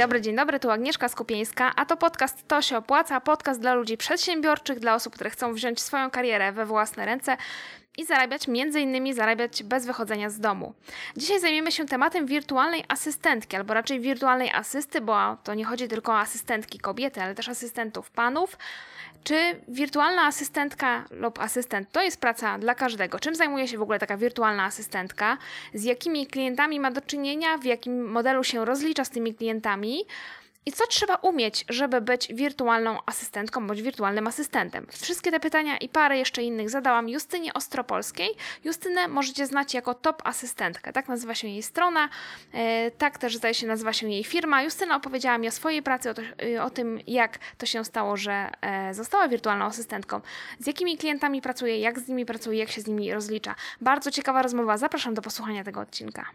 dobry, dzień dobry, tu Agnieszka Skupieńska, a to podcast To się opłaca, podcast dla ludzi przedsiębiorczych, dla osób, które chcą wziąć swoją karierę we własne ręce i zarabiać, między innymi zarabiać bez wychodzenia z domu. Dzisiaj zajmiemy się tematem wirtualnej asystentki, albo raczej wirtualnej asysty, bo to nie chodzi tylko o asystentki kobiety, ale też asystentów panów. Czy wirtualna asystentka lub asystent to jest praca dla każdego? Czym zajmuje się w ogóle taka wirtualna asystentka? Z jakimi klientami ma do czynienia? W jakim modelu się rozlicza z tymi klientami? I co trzeba umieć, żeby być wirtualną asystentką bądź wirtualnym asystentem? Wszystkie te pytania i parę jeszcze innych zadałam Justynie Ostropolskiej. Justynę możecie znać jako top asystentkę. Tak nazywa się jej strona, e, tak też zdaje się nazywa się jej firma. Justyna opowiedziała mi o swojej pracy, o, to, e, o tym jak to się stało, że e, została wirtualną asystentką, z jakimi klientami pracuje, jak z nimi pracuje, jak się z nimi rozlicza. Bardzo ciekawa rozmowa. Zapraszam do posłuchania tego odcinka.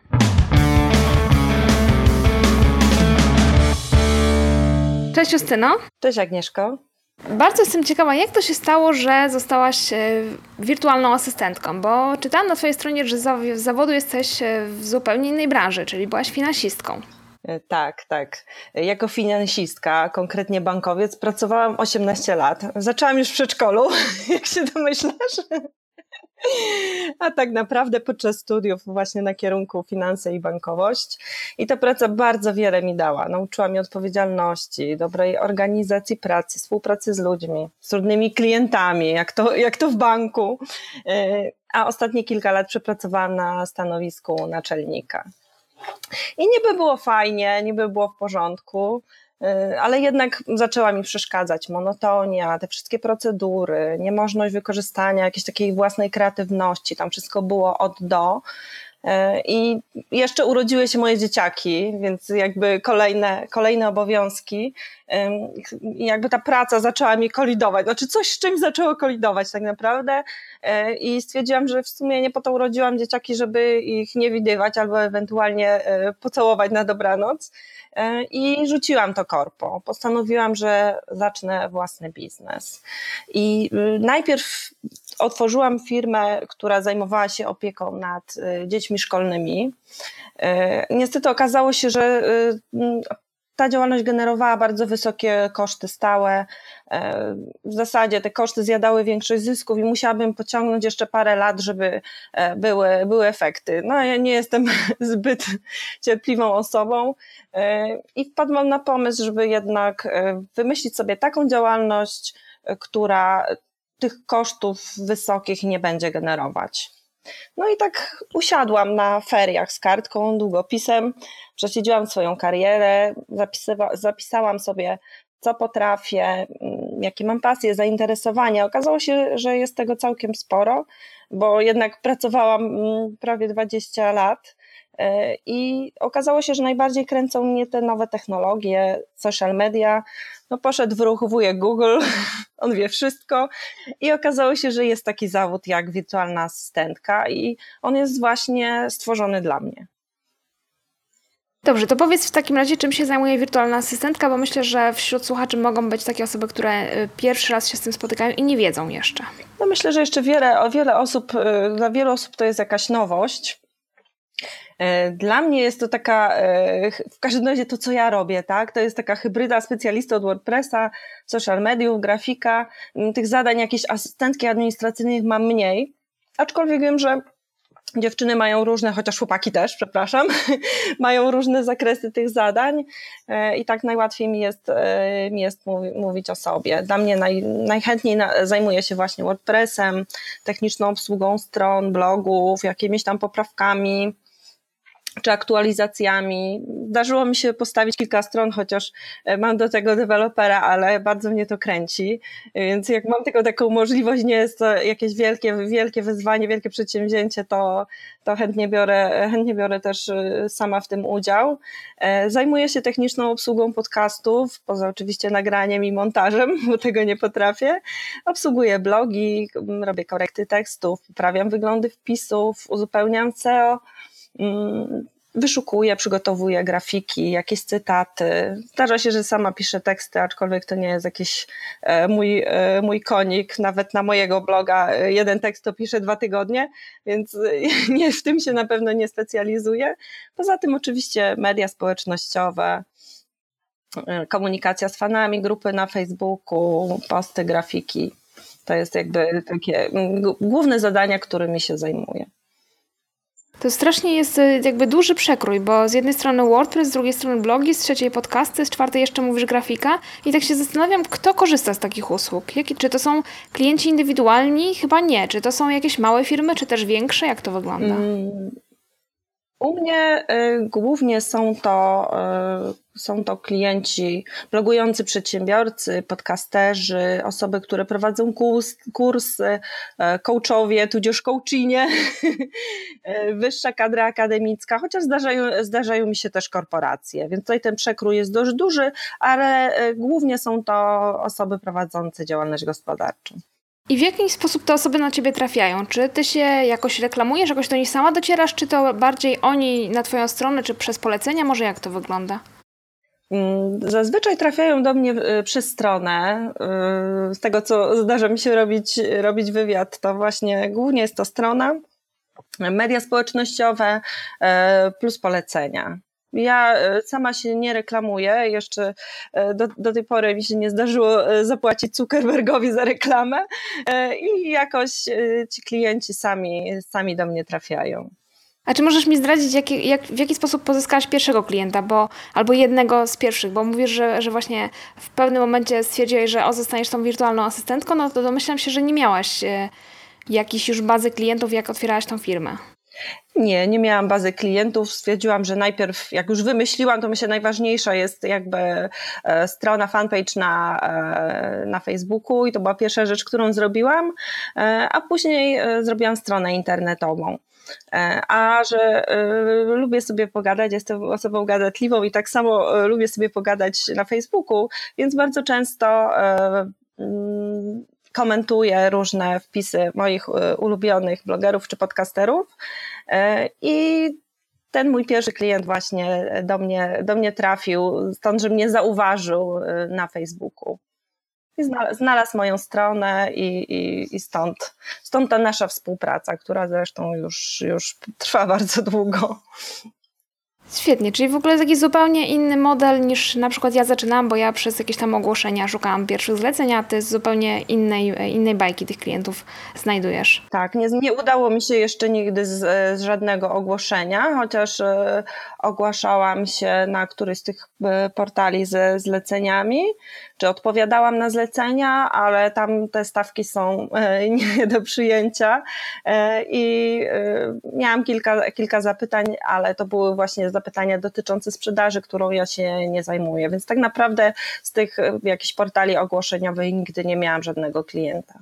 Cześć Justyno. Cześć Agnieszko. Bardzo jestem ciekawa, jak to się stało, że zostałaś e, wirtualną asystentką, bo czytałam na Twojej stronie, że z zawodu jesteś e, w zupełnie innej branży, czyli byłaś finansistką. E, tak, tak. Jako finansistka, konkretnie bankowiec, pracowałam 18 lat. Zaczęłam już w przedszkolu, jak się domyślasz. A tak naprawdę podczas studiów właśnie na kierunku finanse i bankowość. I ta praca bardzo wiele mi dała. Nauczyła mnie odpowiedzialności, dobrej organizacji pracy, współpracy z ludźmi, z trudnymi klientami, jak to, jak to w banku. E, a ostatnie kilka lat przepracowałam na stanowisku naczelnika. I niby było fajnie, niby było w porządku, ale jednak zaczęła mi przeszkadzać monotonia, te wszystkie procedury, niemożność wykorzystania jakiejś takiej własnej kreatywności, tam wszystko było od do. Y, I jeszcze urodziły się moje dzieciaki, więc jakby kolejne, kolejne obowiązki. Jakby ta praca zaczęła mi kolidować, znaczy coś z czymś zaczęło kolidować tak naprawdę. Y, I stwierdziłam, że w sumie nie po to urodziłam dzieciaki, żeby ich nie widywać albo ewentualnie pocałować na dobranoc E, i rzuciłam to korpo. Postanowiłam, że zacznę własny biznes. I y, najpierw otworzyłam firmę, która zajmowała się opieką nad y, dziećmi szkolnymi. E, niestety okazało się, że y, ta działalność generowała bardzo wysokie koszty stałe. E, w zasadzie te koszty zjadały większość zysków i musiałabym pociągnąć jeszcze parę lat, żeby e, były, były efekty. No, ja nie jestem zbyt cierpliwą osobą e, i wpadłam na pomysł, żeby jednak wymyślić sobie taką działalność, która tych kosztów wysokich nie będzie generować. No i tak usiadłam na feriach z kartką, długopisem, prześledziłam swoją karierę, zapisałam sobie, co potrafię, mm, jakie mam pasje, zainteresowania. Okazało się, że jest tego całkiem sporo, bo jednak pracowałam mm, prawie 20 lat I okazało się, że najbardziej kręcą mnie te nowe technologie, social media. No poszedł w ruch wujek Google, on wie wszystko i okazało się, że jest taki zawód jak wirtualna asystentka i on jest właśnie stworzony dla mnie. Dobrze, to powiedz w takim razie, czym się zajmuje wirtualna asystentka, bo myślę, że wśród słuchaczy mogą być takie osoby, które y, pierwszy raz się z tym spotykają i nie wiedzą jeszcze. No myślę, że jeszcze wiele, wiele osób, y, dla wielu osób to jest jakaś nowość. E, dla mnie jest to taka, e, w każdym razie to, co ja robię, tak? To jest taka hybryda specjalista od WordPressa, social mediów, grafika. Mm, tych zadań jakiejś asystentki administracyjnych mam mniej, aczkolwiek wiem, że dziewczyny mają różne, chociaż chłopaki też, przepraszam, mają różne zakresy tych zadań e, i tak najłatwiej mi jest, mi jest mówić o sobie. Dla mnie naj, najchętniej zajmuję się właśnie WordPressem, techniczną obsługą stron, blogów, jakimiś tam poprawkami, czy aktualizacjami. Zdarzyło mi się postawić kilka stron, chociaż e, mam do tego dewelopera, ale bardzo mnie to kręci. Więc jak mam tylko taką możliwość, nie jest to jakieś wielkie, wielkie wyzwanie, wielkie przedsięwzięcie, to, to chętnie, biorę, chętnie biorę też e, sama w tym udział. E, zajmuję się techniczną obsługą podcastów, poza oczywiście nagraniem i montażem, bo tego nie potrafię. Obsługuję blogi, robię korekty tekstów, poprawiam wyglądy wpisów, uzupełniam SEO wyszukuję, przygotowuję grafiki, jakieś cytaty. Zdarza się, że sama piszę teksty, aczkolwiek to nie jest jakiś e, mój, e, mój konik. Nawet na mojego bloga e, jeden tekst to piszę dwa tygodnie, więc nie, w tym się na pewno nie specjalizuję. Poza tym oczywiście media społecznościowe, komunikacja z fanami, grupy na Facebooku, posty, grafiki. To jest jakby takie główne zadania, którymi się zajmuję. To strasznie jest y, jakby duży przekrój, bo z jednej strony WordPress, z drugiej strony blogi, z trzeciej podcasty, z czwartej jeszcze mówisz grafika i tak się zastanawiam, kto korzysta z takich usług. Jakie, czy to są klienci indywidualni? Chyba nie. Czy to są jakieś małe firmy, czy też większe? Jak to wygląda? Mm, u mnie y, głównie są to, y, są to klienci, blogujący przedsiębiorcy, podcasterzy, osoby, które prowadzą kurs, kursy, y, coachowie, tudzież coachinie, wyższa kadra akademicka, chociaż zdarzają, zdarzają mi się też korporacje, więc tutaj ten przekrój jest dość duży, ale głównie są to osoby prowadzące działalność gospodarczą. I w jaki sposób te osoby na ciebie trafiają? Czy ty się jakoś reklamujesz, jakoś do nich sama docierasz, czy to bardziej oni na twoją stronę, czy przez polecenia? Może jak to wygląda? Mm, zazwyczaj trafiają do mnie y, przez stronę. Y, z tego, co zdarza mi się robić, robić wywiad, to właśnie głównie jest to strona, media społecznościowe y, plus polecenia. Ja e, sama się nie reklamuję, jeszcze e, do, do tej pory mi się nie zdarzyło e, zapłacić Zuckerbergowi za reklamę i jakoś ci klienci sami, sami do mnie trafiają. A czy możesz mi zdradzić, jak, jak, w jaki sposób pozyskałaś pierwszego klienta, bo, albo jednego z pierwszych, bo mówisz, że, że właśnie w pewnym momencie stwierdziłeś, że o, zostaniesz tą wirtualną asystentką, no to domyślam się, że nie miałaś e, jakiejś już bazy klientów, jak otwierałaś tą firmę. Nie, nie miałam bazy klientów. Stwierdziłam, że najpierw, jak już wymyśliłam, to myślę najważniejsza jest jakby e, strona, fanpage na, e, na Facebooku i to była pierwsza rzecz, którą zrobiłam, e, a później zrobiłam stronę internetową. A że lubię sobie pogadać, jestem osobą gadatliwą i tak samo lubię sobie pogadać na Facebooku, więc bardzo często mm, komentuję różne wpisy moich ulubionych blogerów czy podcasterów i ten mój pierwszy klient właśnie do mnie, do mnie trafił, stąd, że mnie zauważył e, na Facebooku. I znalazł moją stronę i, i, i stąd, stąd ta nasza współpraca, która zresztą już, już trwa bardzo długo. Świetnie, czyli w ogóle jest jakiś zupełnie inny model niż na przykład ja zaczynałam, bo ja przez jakieś tam ogłoszenia szukałam pierwszych zleceń, a ty zupełnie innej, innej bajki tych klientów znajdujesz. Tak, nie, nie udało mi się jeszcze nigdy z, z żadnego ogłoszenia, chociaż e, ogłaszałam się na któryś z tych e, portali ze zleceniami, czy odpowiadałam na zlecenia, ale tam te stawki są e, nie do przyjęcia i e, miałam kilka, kilka zapytań, ale to były właśnie zapytania dotyczące sprzedaży, którą ja się nie zajmuję, więc tak naprawdę z tych jakichś portali ogłoszeniowych nigdy nie miałam żadnego klienta.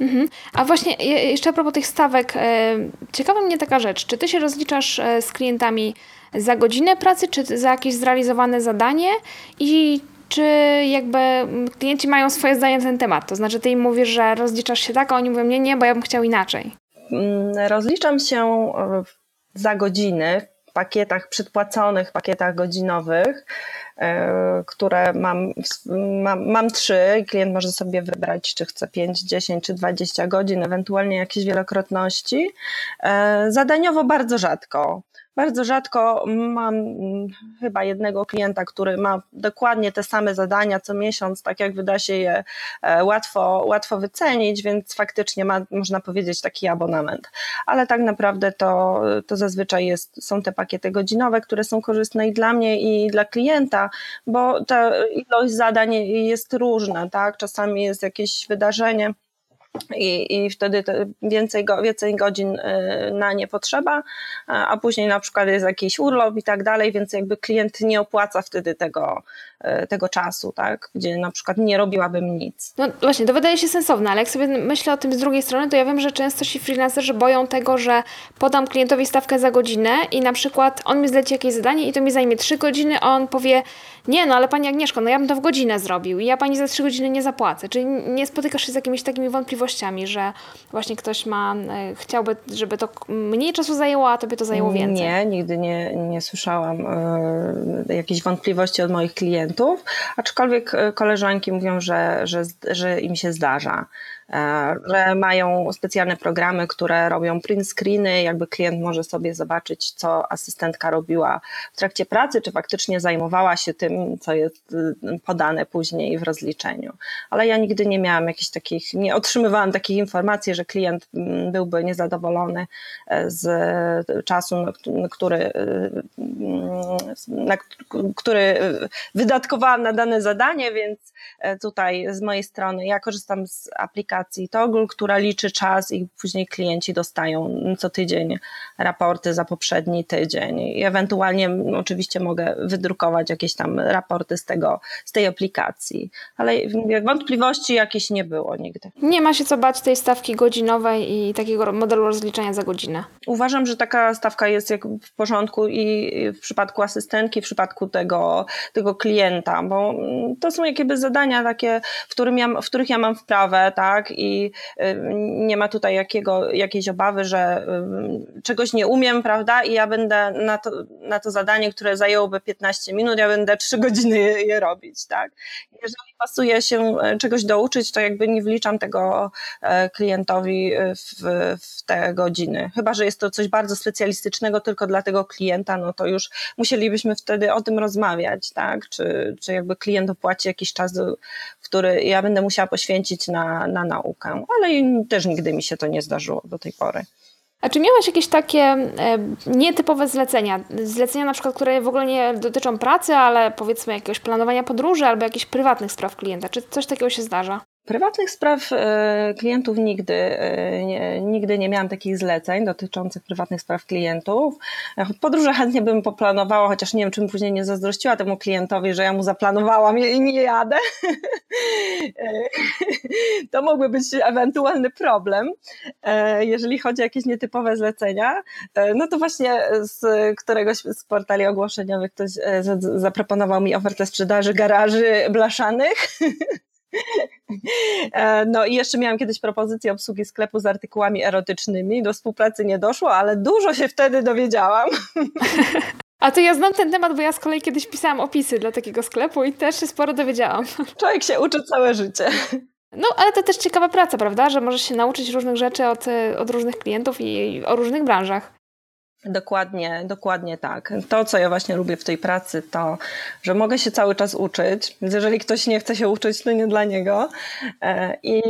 Mhm. A właśnie jeszcze a propos tych stawek, ciekawa mnie taka rzecz, czy ty się rozliczasz z klientami za godzinę pracy, czy za jakieś zrealizowane zadanie i czy jakby klienci mają swoje zdanie na ten temat? To znaczy, ty im mówisz, że rozliczasz się tak, a oni mówią, nie, nie, bo ja bym chciał inaczej. Mm, rozliczam się e, za godziny pakietach przedpłaconych, pakietach godzinowych, e, które mam, mam, mam trzy. Klient może sobie wybrać, czy chce 5, 10 czy 20 godzin, ewentualnie jakieś wielokrotności. E, zadaniowo bardzo rzadko. Bardzo rzadko mam mm, chyba jednego klienta, który ma dokładnie te same zadania co miesiąc, tak jak wyda się je e, łatwo, łatwo wycenić, więc faktycznie ma, można powiedzieć, taki abonament. Ale tak naprawdę to, to zazwyczaj jest, są te pakiety godzinowe, które są korzystne i dla mnie, i dla klienta, bo ta ilość zadań jest różna, tak? Czasami jest jakieś wydarzenie i, i wtedy więcej, go, więcej godzin y, na nie potrzeba, a później na przykład jest jakiś urlop i tak dalej, więc jakby klient nie opłaca wtedy tego, tego czasu, tak? gdzie na przykład nie robiłabym nic. No właśnie, to wydaje się sensowne, ale jak sobie myślę o tym z drugiej strony, to ja wiem, że często się freelancerzy boją tego, że podam klientowi stawkę za godzinę i na przykład on mi zleci jakieś zadanie i to mi zajmie 3 godziny, a on powie, nie no, ale pani Agnieszko, no ja bym to w godzinę zrobił i ja pani za 3 godziny nie zapłacę. Czyli nie spotykasz się z jakimiś takimi wątpliwościami, że właśnie ktoś ma, e, chciałby, żeby to mniej czasu zajęło, a tobie to zajęło więcej? Nie, nigdy nie, nie słyszałam y, jakichś wątpliwości od moich klientów, aczkolwiek e, koleżanki mówią, że, że, że im się zdarza że mają specjalne programy, które robią print screeny, jakby klient może sobie zobaczyć, co asystentka robiła w trakcie pracy, czy faktycznie zajmowała się tym, co jest y, podane później w rozliczeniu. Ale ja nigdy nie miałam jakichś takich, nie otrzymywałam takich informacji, że klient mm, byłby niezadowolony e, z czasu, który, y, na który wydatkowałam na dane zadanie, więc e, tutaj z mojej strony ja korzystam z aplikacji Toggle, która liczy czas i później klienci dostają co tydzień raporty za poprzedni tydzień. I ewentualnie oczywiście mogę wydrukować jakieś tam raporty z tego, z tej aplikacji, ale wątpliwości jakieś nie było nigdy. Nie ma się co bać tej stawki godzinowej i takiego modelu rozliczenia za godzinę. Uważam, że taka stawka jest w porządku i w przypadku asystentki, w przypadku tego, tego klienta, bo to są jakieś zadania takie, w, którym ja, w których ja mam wprawę, tak, i y, nie ma tutaj jakiego, jakiejś obawy, że czegoś nie umiem, prawda, i ja będę na to, na to zadanie, które zajęłoby 15 minut, ja będę 3 godziny je, je robić, tak. Jeżeli pasuje się e, czegoś douczyć, to jakby nie wliczam tego e, klientowi w, w te godziny. Chyba, że jest to coś bardzo specjalistycznego tylko dla tego klienta, no to już musielibyśmy wtedy o tym rozmawiać, tak? Czy, czy jakby klient opłaci jakiś czas, który ja będę musiała poświęcić na, na ale też nigdy mi się to nie zdarzyło do tej pory. A czy miałaś jakieś takie e, nietypowe zlecenia? Zlecenia na przykład, które w ogóle nie dotyczą pracy, ale powiedzmy jakiegoś planowania podróży albo jakichś prywatnych spraw klienta. Czy coś takiego się zdarza? Prywatnych spraw e, klientów nigdy e, nie, nigdy nie miałam takich zleceń dotyczących prywatnych spraw klientów. Podróże chętnie bym poplanowała, chociaż nie wiem, czy bym później nie zazdrościła temu klientowi, że ja mu zaplanowałam i nie jadę. E, to mógłby być ewentualny problem. Jeżeli chodzi o jakieś nietypowe zlecenia, no to właśnie z któregoś z portali ogłoszeniowych ktoś zaproponował mi ofertę sprzedaży garaży blaszanych. E, no i jeszcze miałam kiedyś propozycję obsługi sklepu z artykułami erotycznymi. Do współpracy nie doszło, ale dużo się wtedy dowiedziałam. A to ja znam ten temat, bo ja z kolei kiedyś pisałam opisy dla takiego sklepu i też się sporo dowiedziałam. Człowiek się uczy całe życie. No, ale to też ciekawa praca, prawda? Że możesz się nauczyć różnych rzeczy od, od różnych klientów i o różnych branżach. Dokładnie, dokładnie tak. To, co ja właśnie lubię w tej pracy, to, że mogę się cały czas uczyć. Więc jeżeli ktoś nie chce się uczyć, to nie dla niego. E, I,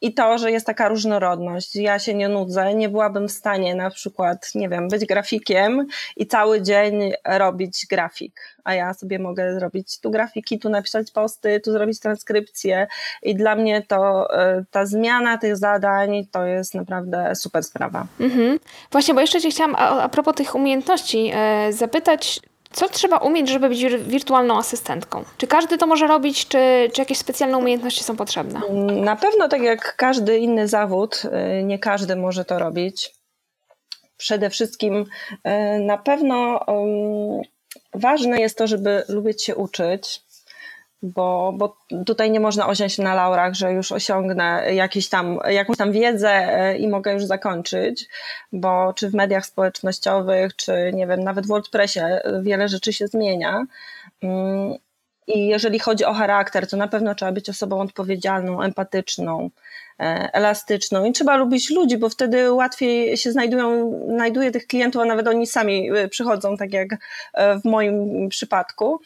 I to, że jest taka różnorodność. Ja się nie nudzę, nie byłabym w stanie na przykład, nie wiem, być grafikiem i cały dzień robić grafik a ja sobie mogę zrobić tu grafiki, tu napisać posty, tu zrobić transkrypcję i dla mnie to e, ta zmiana tych zadań to jest naprawdę super sprawa. Mhm. Właśnie, bo jeszcze Cię chciałam a, a propos tych umiejętności e, zapytać, co trzeba umieć, żeby być wirtualną asystentką? Czy każdy to może robić, czy, czy jakieś specjalne umiejętności są potrzebne? Na pewno, tak jak każdy inny zawód, e, nie każdy może to robić. Przede wszystkim na pewno ważne jest to, żeby lubić się uczyć, bo, bo tutaj nie można osiąść na laurach, że już osiągnę jakiś tam, jakąś tam wiedzę e, i mogę już zakończyć, bo czy w mediach społecznościowych, czy nie wiem, nawet w WordPressie wiele rzeczy się zmienia. I jeżeli chodzi o charakter, to na pewno trzeba być osobą odpowiedzialną, empatyczną, e, elastyczną i trzeba lubić ludzi, bo wtedy łatwiej się znajdują, znajduje tych klientów, a nawet oni sami e, przychodzą, tak jak w moim przypadku.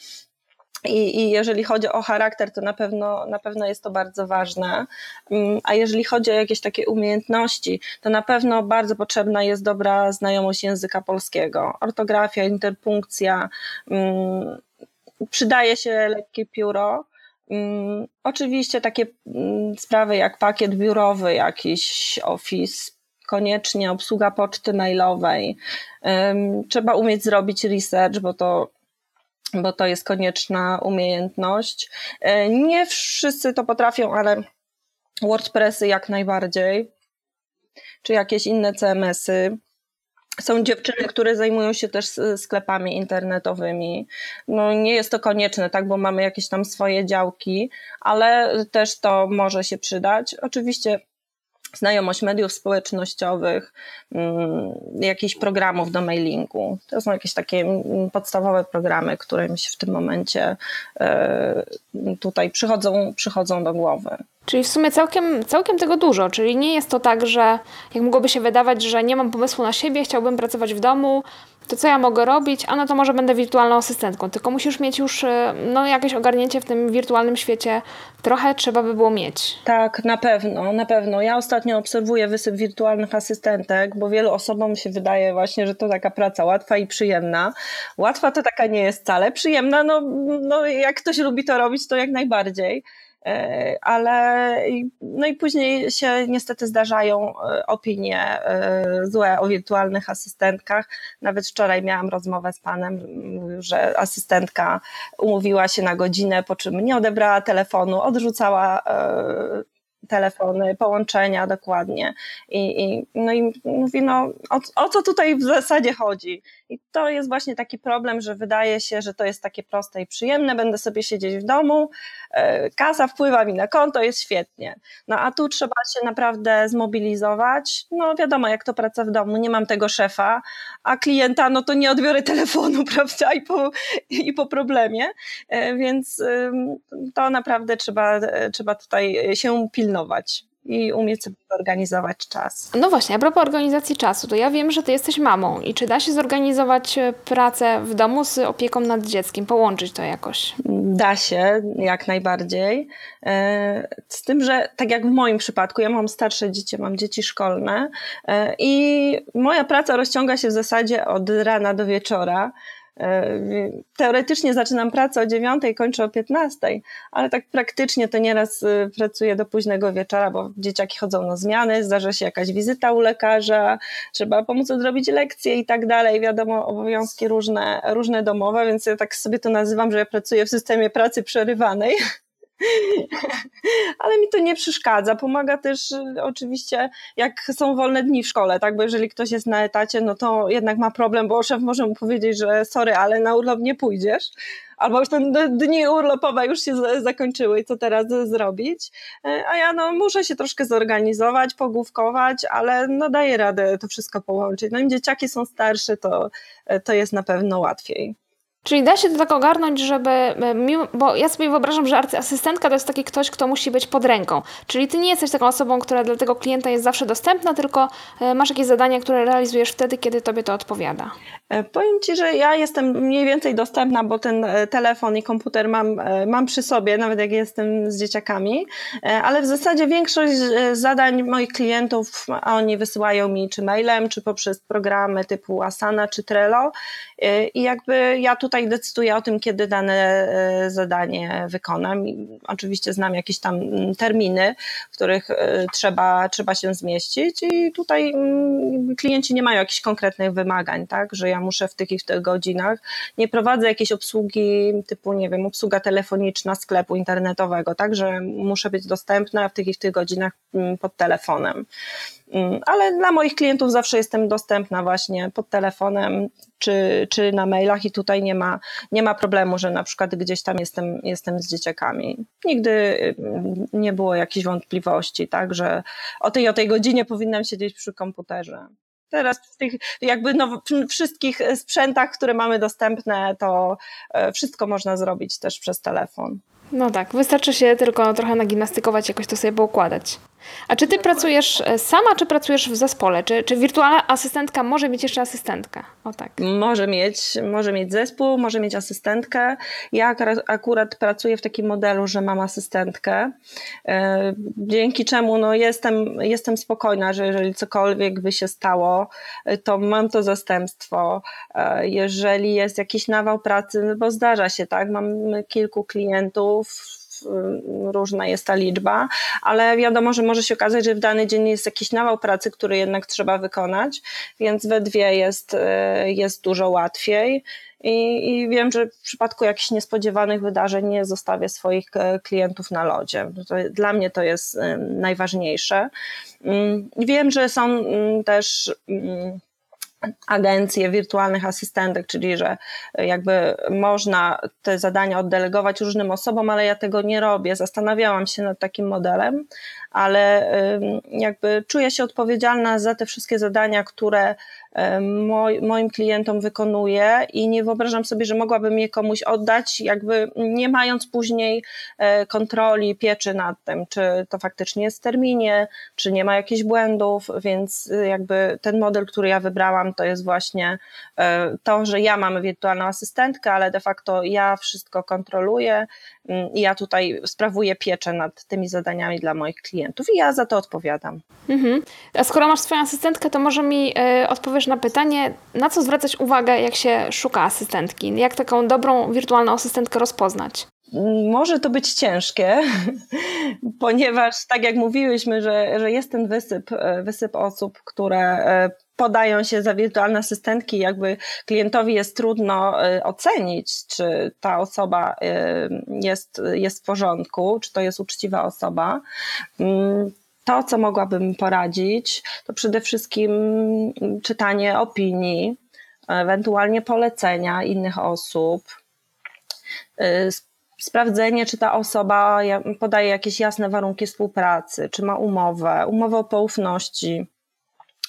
I, I, jeżeli chodzi o charakter, to na pewno, na pewno jest to bardzo ważne. Mm, a jeżeli chodzi o jakieś takie umiejętności, to na pewno bardzo potrzebna jest dobra znajomość języka polskiego. Ortografia, interpunkcja, mm, przydaje się lekkie pióro. Mm, oczywiście takie sprawy jak pakiet biurowy, jakiś office, koniecznie obsługa poczty mailowej. Trzeba umieć zrobić research, bo to bo to jest konieczna umiejętność. E, nie wszyscy to potrafią, ale WordPressy jak najbardziej, czy jakieś inne CMS-y. Są dziewczyny, które zajmują się też sklepami internetowymi. No nie jest to konieczne, tak, bo mamy jakieś tam swoje działki, ale też to może się przydać. Oczywiście znajomość mediów społecznościowych, mm, jakichś programów do mailingu. To są jakieś takie mm, podstawowe programy, które mi się w tym momencie e, tutaj przychodzą, przychodzą do głowy. Czyli w sumie całkiem, całkiem tego dużo, czyli nie jest to tak, że jak mogłoby się wydawać, że nie mam pomysłu na siebie, chciałbym pracować w domu, to co ja mogę robić? A no to może będę wirtualną asystentką, tylko musisz mieć już e, no, jakieś ogarnięcie w tym wirtualnym świecie. Trochę trzeba by było mieć. Tak, na pewno, na pewno. Ja ostatnio obserwuję wysyp wirtualnych asystentek, bo wielu osobom się wydaje właśnie, że to taka praca łatwa i przyjemna. Łatwa to taka nie jest wcale, przyjemna, no, no jak ktoś lubi to robić, to jak najbardziej. E, ale no i później się niestety zdarzają e, opinie e, złe o wirtualnych asystentkach. Nawet wczoraj miałam rozmowę z panem, że asystentka umówiła się na godzinę, po czym nie odebrała telefonu, odrzucała telefony, połączenia dokładnie. I, i, no i mówi, no o, o, co tutaj w zasadzie chodzi? I to jest właśnie taki problem, że wydaje się, że to jest takie proste i przyjemne, będę sobie siedzieć w domu, e, kasa wpływa mi na konto, jest świetnie. No a tu trzeba się naprawdę zmobilizować. No wiadomo, jak to praca w domu, nie mam tego szefa, a klienta, no to nie odbiorę telefonu, prawda, i po, i po problemie, e, więc to naprawdę trzeba, e, trzeba tutaj się pilnować i umieć sobie organizować czas. No właśnie, a propos organizacji czasu, to ja wiem, że ty jesteś mamą i czy da się zorganizować e, pracę w domu z opieką nad dzieckiem, połączyć to jakoś? Da się, jak najbardziej. E, z tym, że tak jak w moim przypadku, ja mam starsze dzieci, mam dzieci szkolne e, i moja praca rozciąga się w zasadzie od rana do wieczora. E, teoretycznie zaczynam pracę o 9, kończę o 15, ale tak praktycznie to nieraz y, pracuję do późnego wieczora, bo dzieciaki chodzą na zmiany, zdarza się jakaś wizyta u lekarza, trzeba pomóc odrobić lekcje i tak dalej. Wiadomo, obowiązki różne, różne domowe, więc ja tak sobie to nazywam, że ja pracuję w systemie pracy przerywanej. Ale mi to nie przeszkadza. Pomaga też y, oczywiście, jak są wolne dni w szkole, tak? Bo jeżeli ktoś jest na etacie, no to jednak ma problem, bo szef może mu powiedzieć, że sorry, ale na urlop nie pójdziesz. Albo już te dni urlopowe już się zakończyły i co teraz zrobić? E, a ja no muszę się troszkę zorganizować, pogłówkować, ale no daję radę to wszystko połączyć. No im dzieciaki są starsze, to, e, to jest na pewno łatwiej. Czyli da się to tak ogarnąć, żeby, e, bo ja sobie wyobrażam, że asystentka to jest taki ktoś, kto musi być pod ręką. Czyli ty nie jesteś taką osobą, która dla tego klienta jest zawsze dostępna, tylko e, masz jakieś zadania, które realizujesz wtedy, kiedy tobie to odpowiada. E, powiem Ci, że ja jestem mniej więcej dostępna, bo ten telefon i komputer mam, mam przy sobie, nawet jak jestem z dzieciakami, ale w zasadzie większość zadań moich klientów, oni wysyłają mi czy mailem, czy poprzez programy typu Asana czy Trello i jakby ja tutaj decyduję o tym, kiedy dane e, zadanie wykonam. Oczywiście znam jakieś tam mm, terminy, w których e, trzeba, trzeba się zmieścić i tutaj mm, klienci nie mają jakichś konkretnych wymagań, tak, że ja muszę w tych i w tych godzinach. Nie prowadzę jakiejś obsługi typu, nie wiem, obsługa telefoniczna sklepu internetowego, tak, że muszę być dostępna w tych i w tych godzinach mm, pod telefonem. Mm, ale dla moich klientów zawsze jestem dostępna właśnie pod telefonem czy, czy na mailach i tutaj nie ma, nie ma problemu, że na przykład gdzieś tam jestem, jestem z dzieciakami. Nigdy mm, nie było jakichś wątpliwości, tak, że o tej o tej godzinie powinnam siedzieć przy komputerze. Teraz w tych jakby no, wszystkich sprzętach, które mamy dostępne, to e, wszystko można zrobić też przez telefon. No tak, wystarczy się tylko trochę nagimnastykować, jakoś to sobie poukładać. A czy ty pracujesz e, sama, czy pracujesz w zespole? Czy, czy wirtualna asystentka może mieć jeszcze asystentkę? O tak. Może mieć, może mieć zespół, może mieć asystentkę. Ja akurat pracuję w takim modelu, że mam asystentkę, e, dzięki czemu no jestem, jestem spokojna, że jeżeli cokolwiek by się stało, e, to mam to zastępstwo. Jeżeli jest jakiś nawał pracy, no bo zdarza się, tak, mam kilku klientów, różna jest ta liczba, ale wiadomo, że może się okazać, że w dany dzień jest jakiś nawał pracy, który jednak trzeba wykonać, więc we dwie jest, e, jest dużo łatwiej. I, I, wiem, że w przypadku jakichś niespodziewanych wydarzeń nie zostawię swoich e, klientów na lodzie. To, dla mnie to jest najważniejsze. Mm, wiem, że są mm, też mm, agencje wirtualnych asystentek, czyli że jakby można te zadania oddelegować różnym osobom, ale ja tego nie robię. Zastanawiałam się nad takim modelem, ale jakby czuję się odpowiedzialna za te wszystkie zadania, które moim klientom wykonuję i nie wyobrażam sobie, że mogłabym je komuś oddać, jakby nie mając później e, kontroli, pieczy nad tym, czy to faktycznie jest w terminie, czy nie ma jakichś błędów, więc y, jakby ten model, który ja wybrałam, to jest właśnie e, to, że ja mam wirtualną asystentkę, ale de facto ja wszystko kontroluję mm, i ja tutaj sprawuję pieczę nad tymi zadaniami dla moich klientów i ja za to odpowiadam. Mhm. A skoro masz swoją asystentkę, to może mi y, odpowiesz na pytanie, na co zwracać uwagę, jak się szuka asystentki? Jak taką dobrą wirtualną asystentkę rozpoznać? Może to być ciężkie, ponieważ tak jak mówiłyśmy, że, że jest ten wysyp, e, wysyp osób, które e, podają się za wirtualne asystentki, jakby klientowi jest trudno e, ocenić, czy ta osoba jest, jest w porządku, czy to jest uczciwa osoba. Mm, to, co mogłabym poradzić, to przede wszystkim czytanie opinii, ewentualnie polecenia innych osób, y, sprawdzenie, czy ta osoba podaje jakieś jasne warunki współpracy, czy ma umowę, umowę o poufności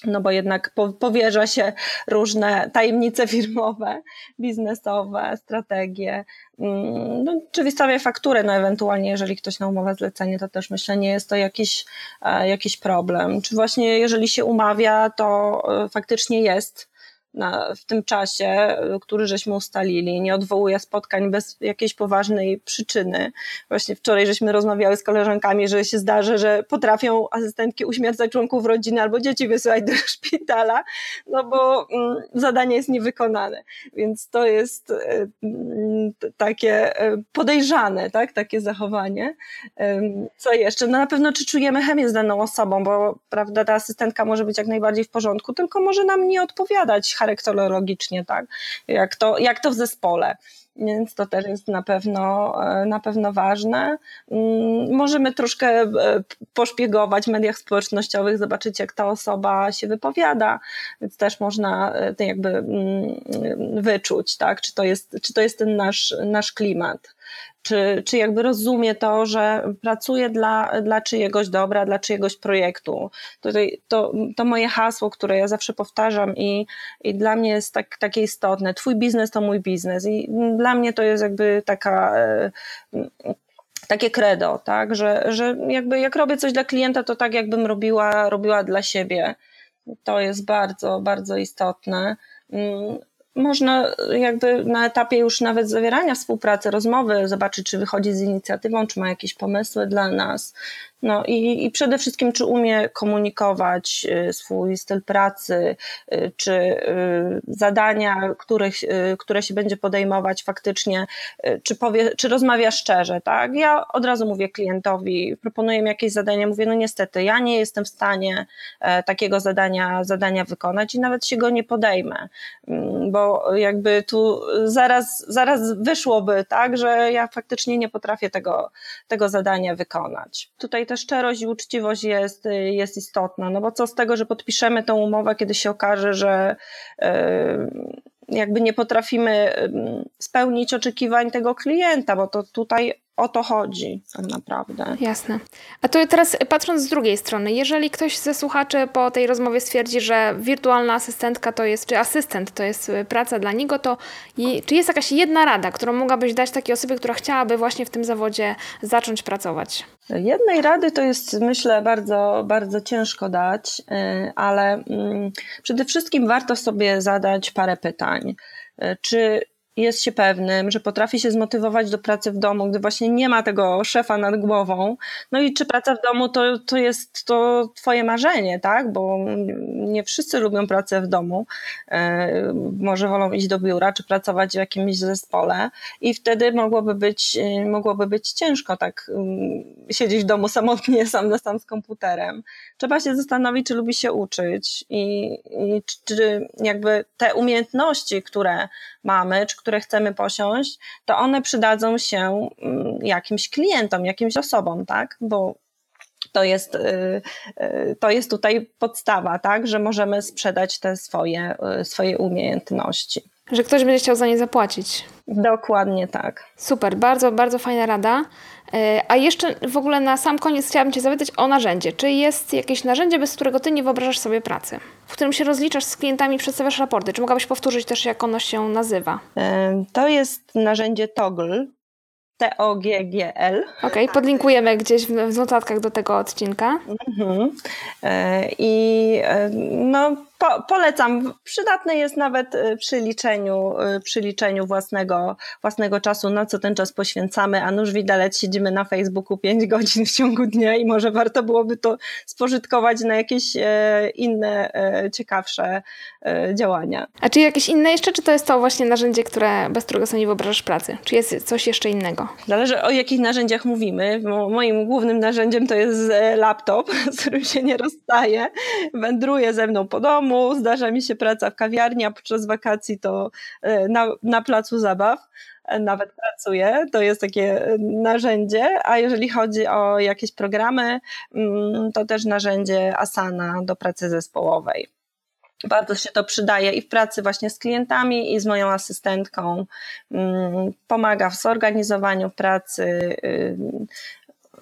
no bo jednak powierza się różne tajemnice firmowe, biznesowe, strategie, mm, no, czy wystawia fakturę, no ewentualnie jeżeli ktoś na umowę zlecenie, to też myślę, nie jest to jakiś, e, jakiś problem. Czy właśnie jeżeli się umawia, to e, faktycznie jest na, w tym czasie, który żeśmy ustalili, nie odwołuje spotkań bez jakiejś poważnej przyczyny. Właśnie wczoraj żeśmy rozmawiały z koleżankami, że się zdarzy, że potrafią asystentki uśmiercać członków rodziny albo dzieci wysyłać do szpitala, no bo mm, zadanie jest niewykonane. Więc to jest y, takie e, podejrzane, tak? takie zachowanie. Co jeszcze? No na pewno czy czujemy chemię z daną osobą, bo prawda, ta asystentka może być jak najbardziej w porządku, tylko może nam nie odpowiadać charakterologicznie, tak? Jak to, jak to w zespole więc to też jest na pewno, e, na pewno ważne. Mm, możemy troszkę e, poszpiegować w mediach społecznościowych, zobaczyć jak ta osoba się wypowiada, więc też można e, jakby mm, wyczuć, tak, czy to jest, czy to jest ten nasz, nasz klimat czy, czy jakby rozumie to, że pracuje dla, dla czyjegoś dobra, dla czyjegoś projektu. To, to, to moje hasło, które ja zawsze powtarzam i, i dla mnie jest tak, takie istotne. Twój biznes to mój biznes i dla mnie to jest jakby taka e, takie credo, tak, że, że jakby jak robię coś dla klienta, to tak jakbym robiła, robiła dla siebie. To jest bardzo, bardzo istotne. Można jakby na etapie już nawet zawierania współpracy, rozmowy, zobaczyć, czy wychodzi z inicjatywą, czy ma jakieś pomysły dla nas, no i, i przede wszystkim, czy umie komunikować y, swój styl pracy, y, czy y, zadania, których, które się będzie podejmować faktycznie, czy, powie, czy rozmawia szczerze, tak? Ja od razu mówię klientowi, proponuję mi jakieś zadanie, mówię, no niestety, ja nie jestem w stanie e, takiego zadania, zadania wykonać i nawet się go nie podejmę, mm, bo jakby tu zaraz, zaraz wyszłoby, tak, że ja faktycznie nie potrafię tego, tego zadania wykonać. Tutaj ta szczerość i uczciwość jest, jest istotna, no bo co z tego, że podpiszemy tę umowę, kiedy się okaże, że e, jakby nie potrafimy spełnić oczekiwań tego klienta, bo to tutaj o to chodzi tak naprawdę. Jasne. A to teraz patrząc z drugiej strony, jeżeli ktoś ze słuchaczy po tej rozmowie stwierdzi, że wirtualna asystentka to jest, czy asystent to jest y, praca dla niego, to czy jest jakaś jedna rada, którą mogłabyś dać takiej osobie, która chciałaby właśnie w tym zawodzie zacząć pracować? Jednej rady to jest, myślę, bardzo, bardzo ciężko dać, y, ale mm, przede wszystkim warto sobie zadać parę pytań. Czy jest się pewnym, że potrafi się zmotywować do pracy w domu, gdy właśnie nie ma tego szefa nad głową. No i czy praca w domu to, to jest to twoje marzenie, tak? Bo nie wszyscy lubią pracę w domu. E, może wolą iść do biura, czy pracować w jakimś zespole i wtedy mogłoby być, e, mogłoby być ciężko tak um, siedzieć w domu samotnie, sam na sam z komputerem. Trzeba się zastanowić, czy lubi się uczyć i, i czy jakby te umiejętności, które mamy, czy które chcemy posiąść, to one przydadzą się mm, jakimś klientom, jakimś osobom, tak? Bo to jest, y, y, to jest tutaj podstawa, tak? Że możemy sprzedać te swoje, y, swoje umiejętności. Że ktoś będzie chciał za nie zapłacić. Dokładnie tak. Super, bardzo, bardzo fajna rada. E, a jeszcze w ogóle na sam koniec chciałabym Cię zapytać o narzędzie. Czy jest jakieś narzędzie, bez którego Ty nie wyobrażasz sobie pracy? W którym się rozliczasz z klientami, przedstawiasz raporty? Czy mogłabyś powtórzyć też, jak ono się nazywa? To jest narzędzie Toggle. T-O-G-G-L. Okej, okay, podlinkujemy gdzieś w, notatkach do tego odcinka. Mhm. E, I e, no, po, polecam. Przydatne jest nawet y, przy liczeniu, y, przy liczeniu własnego, własnego czasu, na co ten czas poświęcamy, a nuż widelec siedzimy na Facebooku 5 godzin w ciągu dnia i może warto byłoby to spożytkować na jakieś e, inne, e, ciekawsze e, działania. A czy jakieś inne jeszcze, czy to jest to właśnie narzędzie, które, bez którego sobie nie wyobrażasz pracy? Czy jest coś jeszcze innego? Zależy o jakich narzędziach mówimy. Moim głównym narzędziem to jest laptop, z którym się nie rozstaje. Wędruje ze mną po domu, domu, zdarza mi się praca w kawiarni, a podczas wakacji to e, na, na placu zabaw e, nawet pracuję. To jest takie e, narzędzie, a jeżeli chodzi o jakieś programy, mm, to też narzędzie Asana do pracy zespołowej. Bardzo się to przydaje i w pracy właśnie z klientami, i z moją asystentką. Mm, pomaga w zorganizowaniu pracy,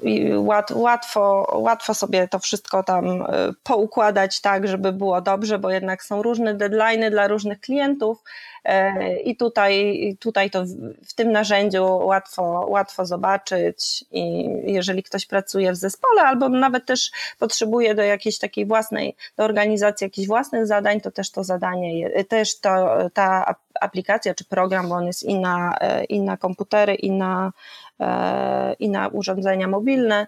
y, łatwo, łatwo sobie to wszystko tam e, poukładać tak, żeby było dobrze, bo jednak są różne deadlines dla różnych klientów e, i tutaj, tutaj to w tym narzędziu łatwo, łatwo zobaczyć i jeżeli ktoś pracuje w zespole albo nawet też potrzebuje do jakiejś takiej własnej, do organizacji jakichś własnych zadań, to też to zadanie, też to, ta aplikacja czy program, bo on jest i na, e, i na komputery, i na i na urządzenia mobilne,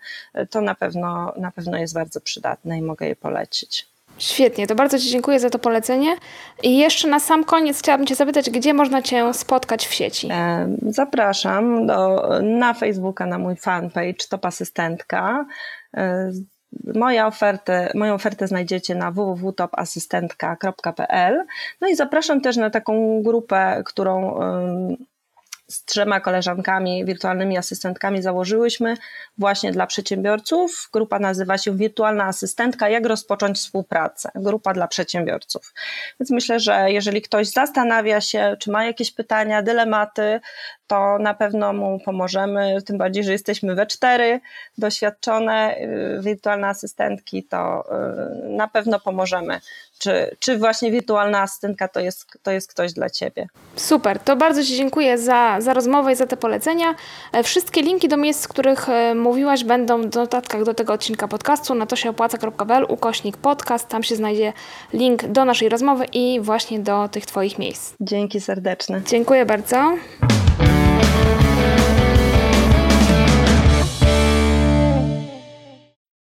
to na pewno, na pewno jest bardzo przydatne i mogę je polecić. Świetnie, to bardzo Ci dziękuję za to polecenie. I jeszcze na sam koniec chciałabym Cię zapytać, gdzie można Cię spotkać w sieci? E, zapraszam do, na Facebooka, na mój fanpage Top Asystentka. E, moja ofertę, moją ofertę znajdziecie na www.topasystentka.pl. No i zapraszam też na taką grupę, którą z trzema koleżankami, wirtualnymi asystentkami założyłyśmy właśnie dla przedsiębiorców. Grupa nazywa się Wirtualna Asystentka Jak rozpocząć współpracę? Grupa dla przedsiębiorców. Więc myślę, że jeżeli ktoś zastanawia się, czy ma jakieś pytania, dylematy, to na pewno mu pomożemy. Tym bardziej, że jesteśmy we cztery doświadczone y, wirtualne asystentki, to y, na pewno pomożemy czy, czy właśnie wirtualna asystentka to jest, to jest ktoś dla Ciebie. Super, to bardzo Ci dziękuję za, za rozmowę i za te polecenia. E, wszystkie linki do miejsc, z których e, mówiłaś, będą w notatkach do tego odcinka podcastu na to się opłaca.pl ukośnik podcast. Tam się znajdzie link do naszej rozmowy i właśnie do tych Twoich miejsc. Dzięki serdeczne. Dziękuję bardzo.